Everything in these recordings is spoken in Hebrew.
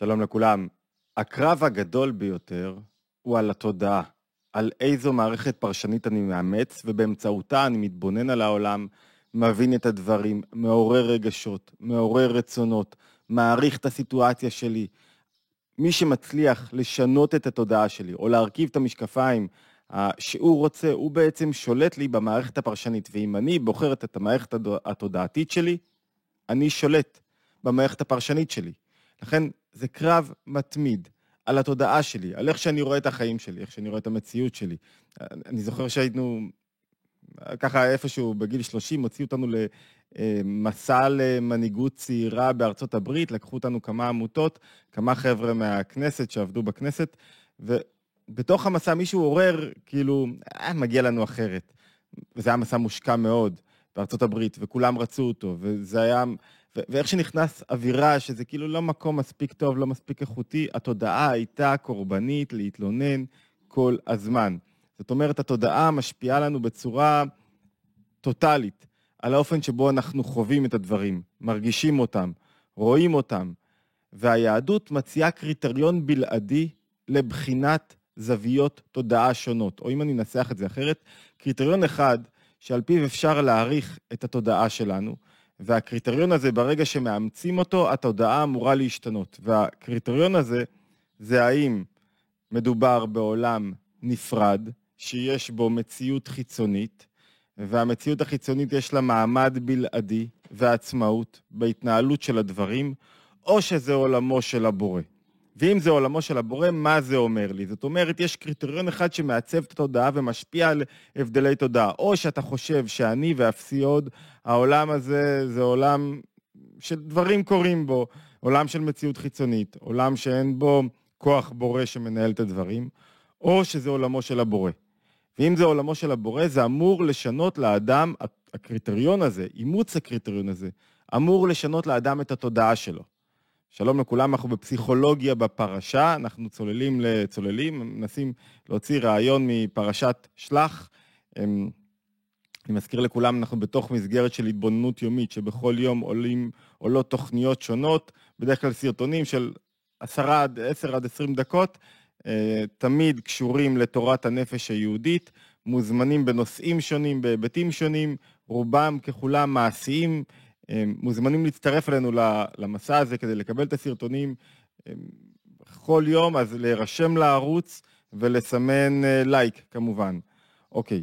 שלום לכולם. הקרב הגדול ביותר הוא על התודעה, על איזו מערכת פרשנית אני מאמץ, ובאמצעותה אני מתבונן על העולם, מבין את הדברים, מעורר רגשות, מעורר רצונות, מעריך את הסיטואציה שלי. מי שמצליח לשנות את התודעה שלי, או להרכיב את המשקפיים שהוא רוצה, הוא בעצם שולט לי במערכת הפרשנית, ואם אני בוחרת את המערכת התודעתית שלי, אני שולט במערכת הפרשנית שלי. לכן זה קרב מתמיד על התודעה שלי, על איך שאני רואה את החיים שלי, איך שאני רואה את המציאות שלי. אני זוכר שהיינו ככה איפשהו בגיל 30, הוציאו אותנו למסע למנהיגות צעירה בארצות הברית, לקחו אותנו כמה עמותות, כמה חבר'ה מהכנסת שעבדו בכנסת, ובתוך המסע מישהו עורר, כאילו, אה, מגיע לנו אחרת. וזה היה מסע מושקע מאוד בארצות הברית, וכולם רצו אותו, וזה היה... ואיך שנכנס אווירה, שזה כאילו לא מקום מספיק טוב, לא מספיק איכותי, התודעה הייתה קורבנית להתלונן כל הזמן. זאת אומרת, התודעה משפיעה לנו בצורה טוטאלית על האופן שבו אנחנו חווים את הדברים, מרגישים אותם, רואים אותם, והיהדות מציעה קריטריון בלעדי לבחינת זוויות תודעה שונות, או אם אני אנסח את זה אחרת, קריטריון אחד שעל פיו אפשר להעריך את התודעה שלנו, והקריטריון הזה, ברגע שמאמצים אותו, התודעה אמורה להשתנות. והקריטריון הזה, זה האם מדובר בעולם נפרד, שיש בו מציאות חיצונית, והמציאות החיצונית יש לה מעמד בלעדי ועצמאות בהתנהלות של הדברים, או שזה עולמו של הבורא. ואם זה עולמו של הבורא, מה זה אומר לי? זאת אומרת, יש קריטריון אחד שמעצב את התודעה ומשפיע על הבדלי תודעה. או שאתה חושב שאני ואפסי עוד, העולם הזה זה עולם שדברים קורים בו, עולם של מציאות חיצונית, עולם שאין בו כוח בורא שמנהל את הדברים, או שזה עולמו של הבורא. ואם זה עולמו של הבורא, זה אמור לשנות לאדם, הקריטריון הזה, אימוץ הקריטריון הזה, אמור לשנות לאדם את התודעה שלו. שלום לכולם, אנחנו בפסיכולוגיה בפרשה, אנחנו צוללים לצוללים, מנסים להוציא רעיון מפרשת שלח. אמ, אני מזכיר לכולם, אנחנו בתוך מסגרת של התבוננות יומית, שבכל יום עולים, עולות תוכניות שונות, בדרך כלל סרטונים של עשרה עד עשר עד עשרים דקות, אה, תמיד קשורים לתורת הנפש היהודית, מוזמנים בנושאים שונים, בהיבטים שונים, רובם ככולם מעשיים, מוזמנים להצטרף אלינו למסע הזה כדי לקבל את הסרטונים כל יום, אז להירשם לערוץ ולסמן אה, לייק כמובן. אוקיי.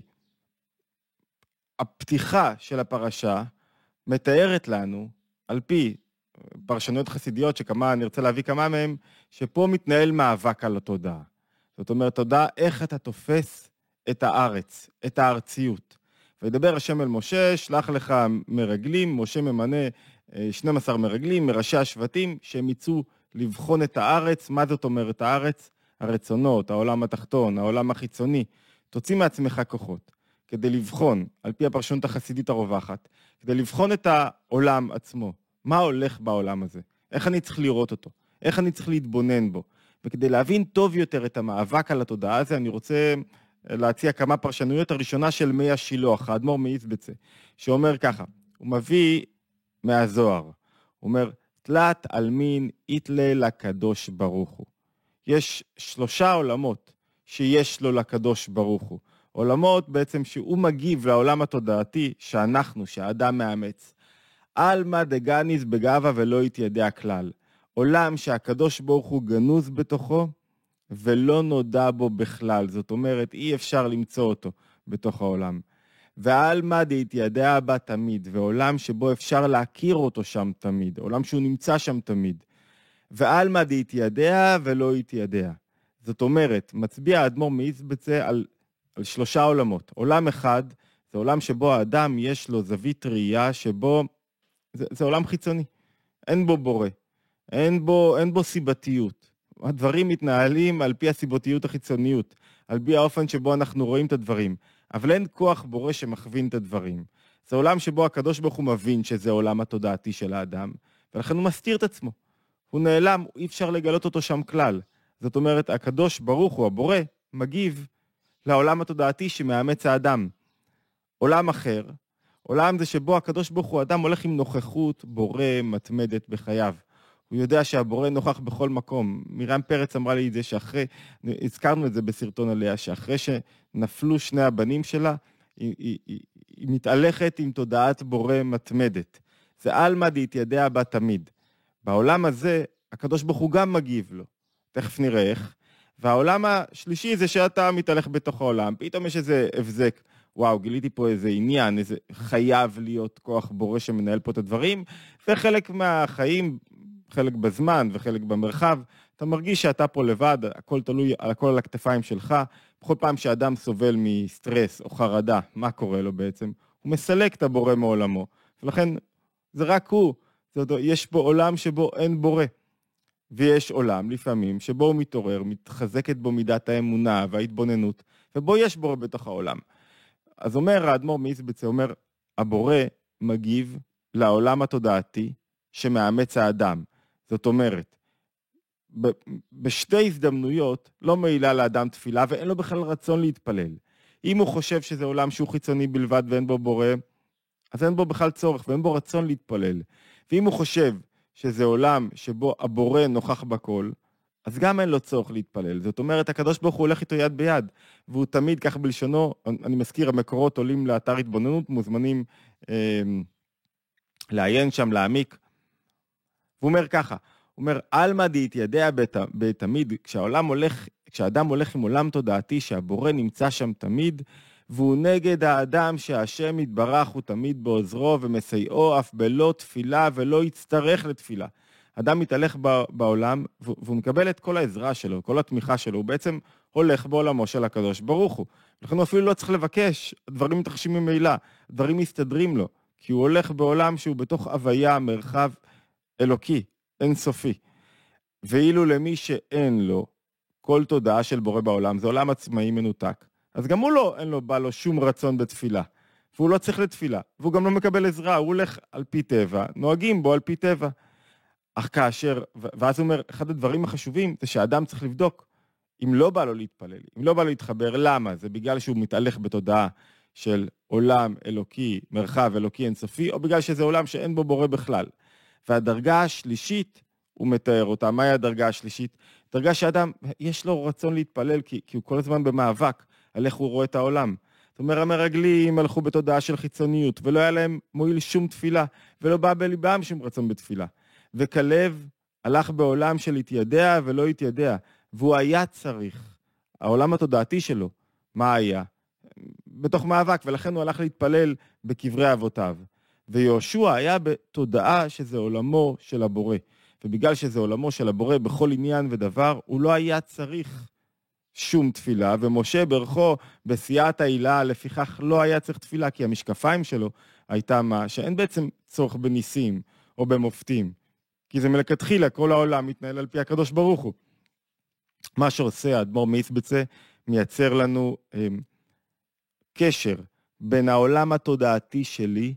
הפתיחה של הפרשה מתארת לנו, על פי פרשנויות חסידיות, שכמה, אני רוצה להביא כמה מהם, שפה מתנהל מאבק על התודעה. זאת אומרת, תודעה איך אתה תופס את הארץ, את הארציות. וידבר השם אל משה, שלח לך מרגלים, משה ממנה 12 אה, מרגלים מראשי השבטים, שהם יצאו לבחון את הארץ. מה זאת אומרת הארץ? הרצונות, העולם התחתון, העולם החיצוני. תוציא מעצמך כוחות כדי לבחון, על פי הפרשנות החסידית הרווחת, כדי לבחון את העולם עצמו. מה הולך בעולם הזה? איך אני צריך לראות אותו? איך אני צריך להתבונן בו? וכדי להבין טוב יותר את המאבק על התודעה הזה, אני רוצה להציע כמה פרשנויות. הראשונה של מי השילוח, האדמו"ר מאיזבצה, שאומר ככה, הוא מביא מהזוהר, הוא אומר, תלת עלמין יתלה לקדוש ברוך הוא. יש שלושה עולמות שיש לו לקדוש ברוך הוא. עולמות בעצם שהוא מגיב לעולם התודעתי שאנחנו, שהאדם מאמץ. עלמא דגניס בגאווה ולא יתיידע כלל. עולם שהקדוש ברוך הוא גנוז בתוכו, ולא נודע בו בכלל. זאת אומרת, אי אפשר למצוא אותו בתוך העולם. ועלמא דהתיידע בה תמיד, ועולם שבו אפשר להכיר אותו שם תמיד, עולם שהוא נמצא שם תמיד. ועלמא דהתיידע ולא יתיידע. זאת אומרת, מצביע האדמו"ר מאיזבצה על, על שלושה עולמות. עולם אחד, זה עולם שבו האדם יש לו זווית ראייה, שבו... זה, זה עולם חיצוני. אין בו בורא. אין בו, אין בו סיבתיות. הדברים מתנהלים על פי הסיבותיות החיצוניות, על פי האופן שבו אנחנו רואים את הדברים. אבל אין כוח בורא שמכווין את הדברים. זה עולם שבו הקדוש ברוך הוא מבין שזה עולם התודעתי של האדם, ולכן הוא מסתיר את עצמו. הוא נעלם, אי אפשר לגלות אותו שם כלל. זאת אומרת, הקדוש ברוך הוא, הבורא, מגיב לעולם התודעתי שמאמץ האדם. עולם אחר, עולם זה שבו הקדוש ברוך הוא, אדם הולך עם נוכחות בורא מתמדת בחייו. הוא יודע שהבורא נוכח בכל מקום. מרים פרץ אמרה לי את זה שאחרי, הזכרנו את זה בסרטון עליה, שאחרי שנפלו שני הבנים שלה, היא, היא, היא, מתהלכת עם תודעת בורא מתמדת. זה עלמא דהתיידע בה תמיד. בעולם הזה, הקדוש ברוך הוא גם מגיב לו. תכף נראה איך. והעולם השלישי זה שאתה מתהלך בתוך העולם, פתאום יש איזה הבזק. וואו, גיליתי פה איזה עניין, איזה חייב להיות כוח בורא שמנהל פה את הדברים, וחלק מהחיים, חלק בזמן וחלק במרחב, אתה מרגיש שאתה פה לבד, הכל תלוי, הכל על הכתפיים שלך. בכל פעם שאדם סובל מסטרס או חרדה, מה קורה לו בעצם? הוא מסלק את הבורא מעולמו. ולכן, זה רק הוא. זאת אומרת, יש פה עולם שבו אין בורא. ויש עולם, לפעמים, שבו הוא מתעורר, מתחזקת בו מידת האמונה וההתבוננות, ובו יש בורא בתוך העולם. אז אומר האדמו"ר מאיזבצה, אומר, הבורא מגיב לעולם התודעתי שמאמץ האדם. זאת אומרת, בשתי הזדמנויות לא מעילה לאדם תפילה ואין לו בכלל רצון להתפלל. אם הוא חושב שזה עולם שהוא חיצוני בלבד ואין בו בורא, אז אין בו בכלל צורך ואין בו רצון להתפלל. ואם הוא חושב שזה עולם שבו הבורא נוכח בכל, אז גם אין לו צורך להתפלל. זאת אומרת, הקדוש ברוך הוא הולך איתו יד ביד, והוא תמיד, כך בלשונו, אני מזכיר, המקורות עולים לאתר התבוננות, מוזמנים אה, לעיין שם, להעמיק. והוא אומר ככה, הוא אומר, עלמא דהתיידע בתמיד, כשהעולם הולך, כשאדם הולך עם עולם תודעתי, שהבורא נמצא שם תמיד, והוא נגד האדם שהשם יתברך הוא תמיד בעוזרו ומסייעו אף בלא תפילה ולא יצטרך לתפילה. אדם מתהלך בעולם והוא מקבל את כל העזרה שלו, כל התמיכה שלו, הוא בעצם הולך בעולמו של הקדוש ברוך הוא. לכן הוא אפילו לא צריך לבקש, דברים מתרחשים ממילא, דברים מסתדרים לו, כי הוא הולך בעולם שהוא בתוך הוויה, מרחב אלוקי, אינסופי. ואילו למי שאין לו כל תודעה של בורא בעולם, זה עולם עצמאי מנותק, אז גם הוא לא, אין לו, בא לו שום רצון בתפילה. והוא לא צריך לתפילה, והוא גם לא מקבל עזרה, הוא הולך על פי טבע, נוהגים בו על פי טבע. אך כאשר, ואז הוא אומר, אחד הדברים החשובים זה שהאדם צריך לבדוק אם לא בא לו להתפלל, אם לא בא לו להתחבר, למה? זה בגלל שהוא מתהלך בתודעה של עולם אלוקי, מרחב אלוקי אינסופי, או בגלל שזה עולם שאין בו בורא בכלל. והדרגה השלישית, הוא מתאר אותה, מהי הדרגה השלישית? דרגה שאדם, יש לו רצון להתפלל, כי, כי הוא כל הזמן במאבק. על איך הוא רואה את העולם. זאת אומרת, המרגלים הלכו בתודעה של חיצוניות, ולא היה להם מועיל שום תפילה, ולא בא בליבם שום רצון בתפילה. וכלב הלך בעולם של התיידע ולא התיידע, והוא היה צריך, העולם התודעתי שלו, מה היה? בתוך מאבק, ולכן הוא הלך להתפלל בקברי אבותיו. ויהושע היה בתודעה שזה עולמו של הבורא. ובגלל שזה עולמו של הבורא בכל עניין ודבר, הוא לא היה צריך שום תפילה, ומשה ברכו בסייעתא הילה, לפיכך לא היה צריך תפילה, כי המשקפיים שלו הייתה מה? שאין בעצם צורך בניסים או במופתים, כי זה מלכתחילה, כל העולם מתנהל על פי הקדוש ברוך הוא. מה שעושה האדמו"ר מיסבצה, מייצר לנו אה, קשר בין העולם התודעתי שלי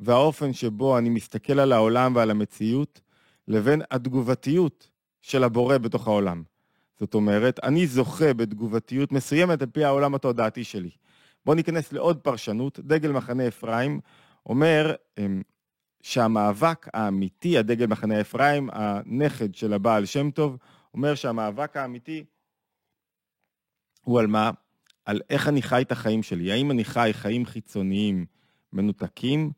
והאופן שבו אני מסתכל על העולם ועל המציאות, לבין התגובתיות של הבורא בתוך העולם. זאת אומרת, אני זוכה בתגובתיות מסוימת על פי העולם התודעתי שלי. בואו ניכנס לעוד פרשנות. דגל מחנה אפרים אומר אמ, שהמאבק האמיתי, הדגל מחנה אפרים, הנכד של הבעל שם טוב, אומר שהמאבק האמיתי הוא על מה? על איך אני חי את החיים שלי. האם אני חי חיים חיצוניים מנותקים,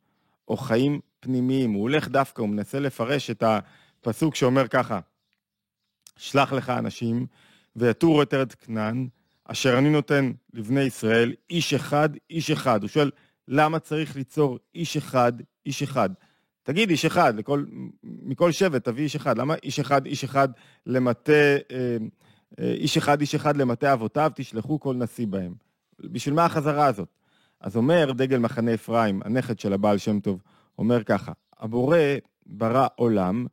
או חיים פנימיים? הוא הולך דווקא, הוא מנסה לפרש את הפסוק שאומר ככה, שלח לך אנשים, ויתורו את ארץ כנען, אשר אני נותן לבני ישראל, איש אחד, איש אחד. הוא שואל, למה צריך ליצור איש אחד, איש אחד? תגיד איש אחד, לכל, מכל שבט תביא איש אחד. למה איש אחד, איש אחד למטה, אה, אה, איש אחד, איש אחד למטה אבותיו, תשלחו כל נשיא בהם. בשביל מה החזרה הזאת? אז אומר דגל מחנה אפרים, הנכד של הבעל שם טוב, אומר ככה, הבורא ברא עולם,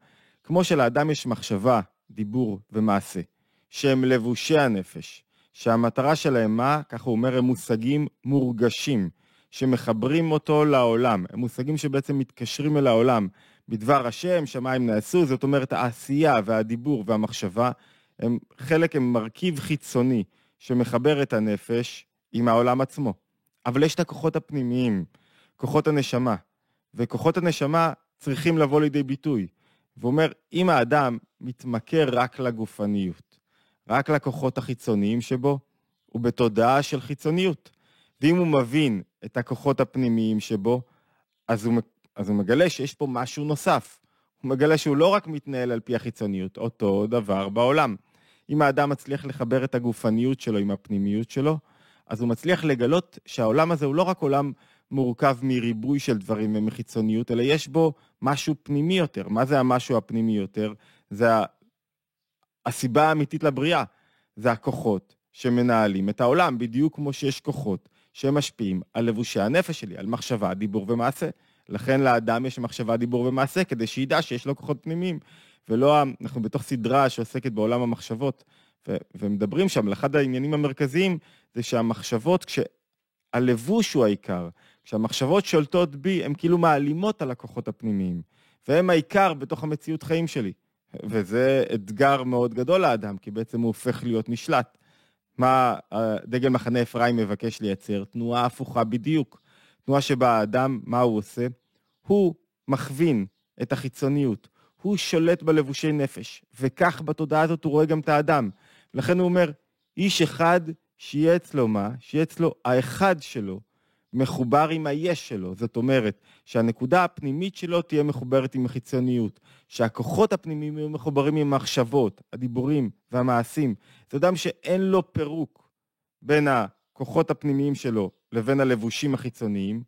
כמו שלאדם יש מחשבה דיבור ומעשה, שהם לבושי הנפש, שהמטרה שלהם מה? ככה הוא אומר, הם מושגים מורגשים, שמחברים אותו לעולם. הם מושגים שבעצם מתקשרים אל העולם. בדבר השם, שמיים נעשו, זאת אומרת, העשייה והדיבור והמחשבה, הם חלק, הם מרכיב חיצוני שמחבר את הנפש עם העולם עצמו. אבל יש את הכוחות הפנימיים, כוחות הנשמה, וכוחות הנשמה צריכים לבוא לידי ביטוי. ואומר, אם האדם מתמכר רק לגופניות, רק לכוחות החיצוניים שבו, הוא בתודעה של חיצוניות. ואם הוא מבין את הכוחות הפנימיים שבו, אז הוא, אז הוא מגלה שיש פה משהו נוסף. הוא מגלה שהוא לא רק מתנהל על פי החיצוניות, אותו דבר בעולם. אם האדם מצליח לחבר את הגופניות שלו עם הפנימיות שלו, אז הוא מצליח לגלות שהעולם הזה הוא לא רק עולם מורכב מריבוי של דברים ומחיצוניות, אלא יש בו משהו פנימי יותר. מה זה המשהו הפנימי יותר? זה הסיבה האמיתית לבריאה. זה הכוחות שמנהלים את העולם, בדיוק כמו שיש כוחות שמשפיעים על לבושי הנפש שלי, על מחשבה, דיבור ומעשה. לכן לאדם יש מחשבה, דיבור ומעשה, כדי שידע שיש לו כוחות פנימיים. ולא, אנחנו בתוך סדרה שעוסקת בעולם המחשבות, ו- ומדברים שם, אחד העניינים המרכזיים זה שהמחשבות, כשהלבוש הוא העיקר, כשהמחשבות שולטות בי, הן כאילו מעלימות על הכוחות הפנימיים, והם העיקר בתוך המציאות חיים שלי. וזה אתגר מאוד גדול לאדם, כי בעצם הוא הופך להיות נשלט. מה דגל מחנה אפרים מבקש לייצר? תנועה הפוכה בדיוק. תנועה שבה האדם, מה הוא עושה? הוא מכווין את החיצוניות, הוא שולט בלבושי נפש, וכך בתודעה הזאת הוא רואה גם את האדם. לכן הוא אומר, איש אחד שיהיה אצלו מה? שיהיה אצלו האחד שלו, מחובר עם היש שלו. זאת אומרת, שהנקודה הפנימית שלו תהיה מחוברת עם החיצוניות, שהכוחות הפנימיים יהיו מחוברים עם המחשבות, הדיבורים והמעשים. זה אדם שאין לו פירוק בין הכוחות הפנימיים שלו לבין הלבושים החיצוניים,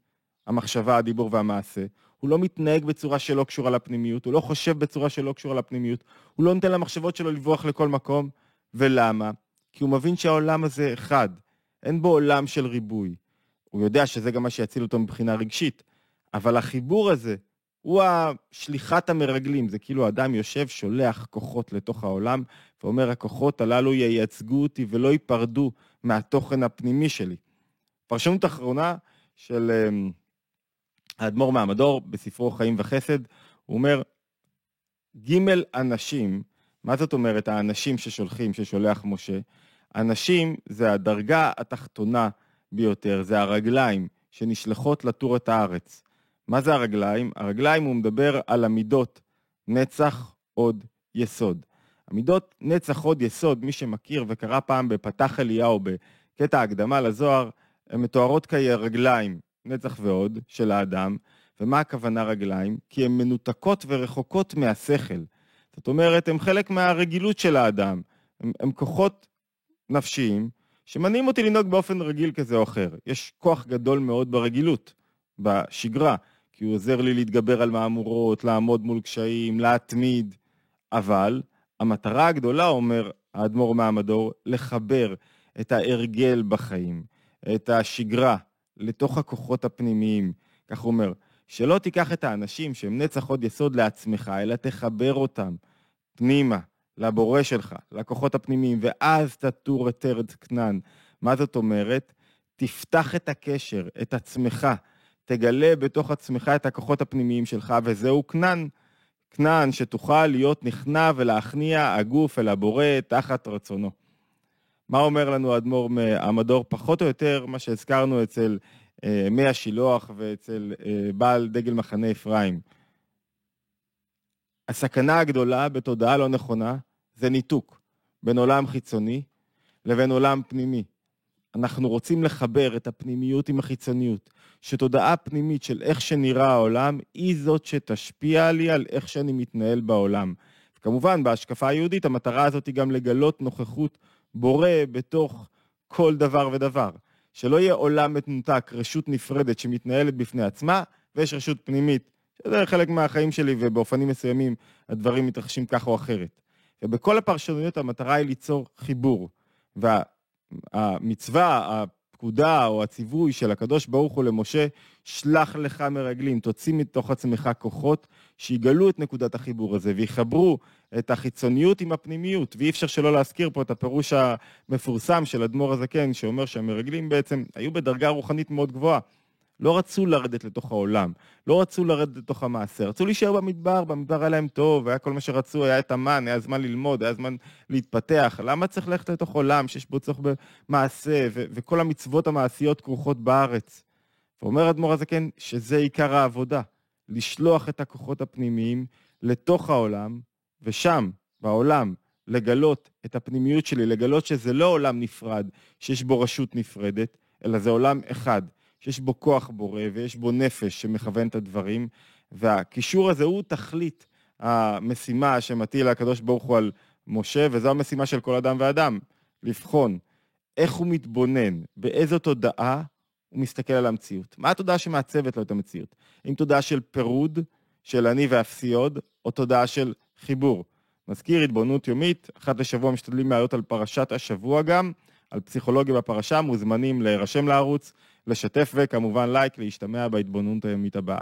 המחשבה, הדיבור והמעשה. הוא לא מתנהג בצורה שלא קשורה לפנימיות, הוא לא חושב בצורה שלא קשורה לפנימיות, הוא לא נותן למחשבות שלו לברוח לכל מקום. ולמה? כי הוא מבין שהעולם הזה אחד, אין בו עולם של ריבוי. הוא יודע שזה גם מה שיציל אותו מבחינה רגשית, אבל החיבור הזה הוא השליחת המרגלים, זה כאילו אדם יושב, שולח כוחות לתוך העולם, ואומר, הכוחות הללו ייצגו אותי ולא ייפרדו מהתוכן הפנימי שלי. פרשנות אחרונה של אמ, האדמו"ר מהמדור בספרו חיים וחסד, הוא אומר, ג' אנשים, מה זאת אומרת האנשים ששולחים, ששולח משה? אנשים זה הדרגה התחתונה ביותר, זה הרגליים שנשלחות לטור את הארץ. מה זה הרגליים? הרגליים, הוא מדבר על המידות נצח, עוד, יסוד. המידות נצח, עוד, יסוד, מי שמכיר וקרא פעם בפתח אליהו, בקטע הקדמה לזוהר, הן מתוארות כרגליים, נצח ועוד, של האדם. ומה הכוונה רגליים? כי הן מנותקות ורחוקות מהשכל. זאת אומרת, הן חלק מהרגילות של האדם. הן כוחות נפשיים שמניעים אותי לנהוג באופן רגיל כזה או אחר. יש כוח גדול מאוד ברגילות, בשגרה, כי הוא עוזר לי להתגבר על מהמורות, לעמוד מול קשיים, להתמיד. אבל המטרה הגדולה, אומר האדמו"ר מהמדור, לחבר את ההרגל בחיים, את השגרה, לתוך הכוחות הפנימיים. כך הוא אומר, שלא תיקח את האנשים שהם נצח עוד יסוד לעצמך, אלא תחבר אותם פנימה, לבורא שלך, לכוחות הפנימיים, ואז תטור את ארץ כנען. מה זאת אומרת? תפתח את הקשר, את עצמך, תגלה בתוך עצמך את הכוחות הפנימיים שלך, וזהו כנען. כנען שתוכל להיות נכנע ולהכניע הגוף אל הבורא תחת רצונו. מה אומר לנו האדמו"ר מהמדור? פחות או יותר מה שהזכרנו אצל אה, מי השילוח ואצל אה, בעל דגל מחנה אפרים. הסכנה הגדולה בתודעה לא נכונה זה ניתוק בין עולם חיצוני לבין עולם פנימי. אנחנו רוצים לחבר את הפנימיות עם החיצוניות, שתודעה פנימית של איך שנראה העולם היא זאת שתשפיע לי על איך שאני מתנהל בעולם. כמובן, בהשקפה היהודית המטרה הזאת היא גם לגלות נוכחות בורא בתוך כל דבר ודבר. שלא יהיה עולם מתנותק, רשות נפרדת שמתנהלת בפני עצמה, ויש רשות פנימית, שזה חלק מהחיים שלי, ובאופנים מסוימים הדברים מתרחשים כך או אחרת. ובכל הפרשנויות המטרה היא ליצור חיבור. והמצווה, הפקודה או הציווי של הקדוש ברוך הוא למשה, שלח לך מרגלים, תוציא מתוך עצמך כוחות שיגלו את נקודת החיבור הזה ויחברו את החיצוניות עם הפנימיות, ואי אפשר שלא להזכיר פה את הפירוש המפורסם של אדמו"ר הזקן, שאומר שהמרגלים בעצם היו בדרגה רוחנית מאוד גבוהה. לא רצו לרדת לתוך העולם, לא רצו לרדת לתוך המעשה, רצו להישאר במדבר, במדבר היה להם טוב, היה כל מה שרצו, היה את המן, היה זמן ללמוד, היה זמן להתפתח. למה צריך ללכת לתוך עולם שיש בו צורך במעשה, ו- וכל המצוות המעשיות כרוכות בארץ? ואומר אדמו"ר הזקן שזה עיקר העבודה, לשלוח את הכוחות הפנימיים לתוך העולם, ושם, בעולם, לגלות את הפנימיות שלי, לגלות שזה לא עולם נפרד, שיש בו רשות נפרדת, אלא זה עולם אחד, שיש בו כוח בורא ויש בו נפש שמכוון את הדברים, והקישור הזה הוא תכלית המשימה שמטיל הקדוש ברוך הוא על משה, וזו המשימה של כל אדם ואדם, לבחון איך הוא מתבונן, באיזו תודעה הוא מסתכל על המציאות. מה התודעה שמעצבת לו את המציאות? האם תודעה של פירוד, של אני ואפסי עוד, או תודעה של חיבור? מזכיר התבוננות יומית, אחת לשבוע משתדלים לעלות על פרשת השבוע גם, על פסיכולוגיה בפרשה, מוזמנים להירשם לערוץ, לשתף וכמובן לייק, להשתמע בהתבוננות היומית הבאה.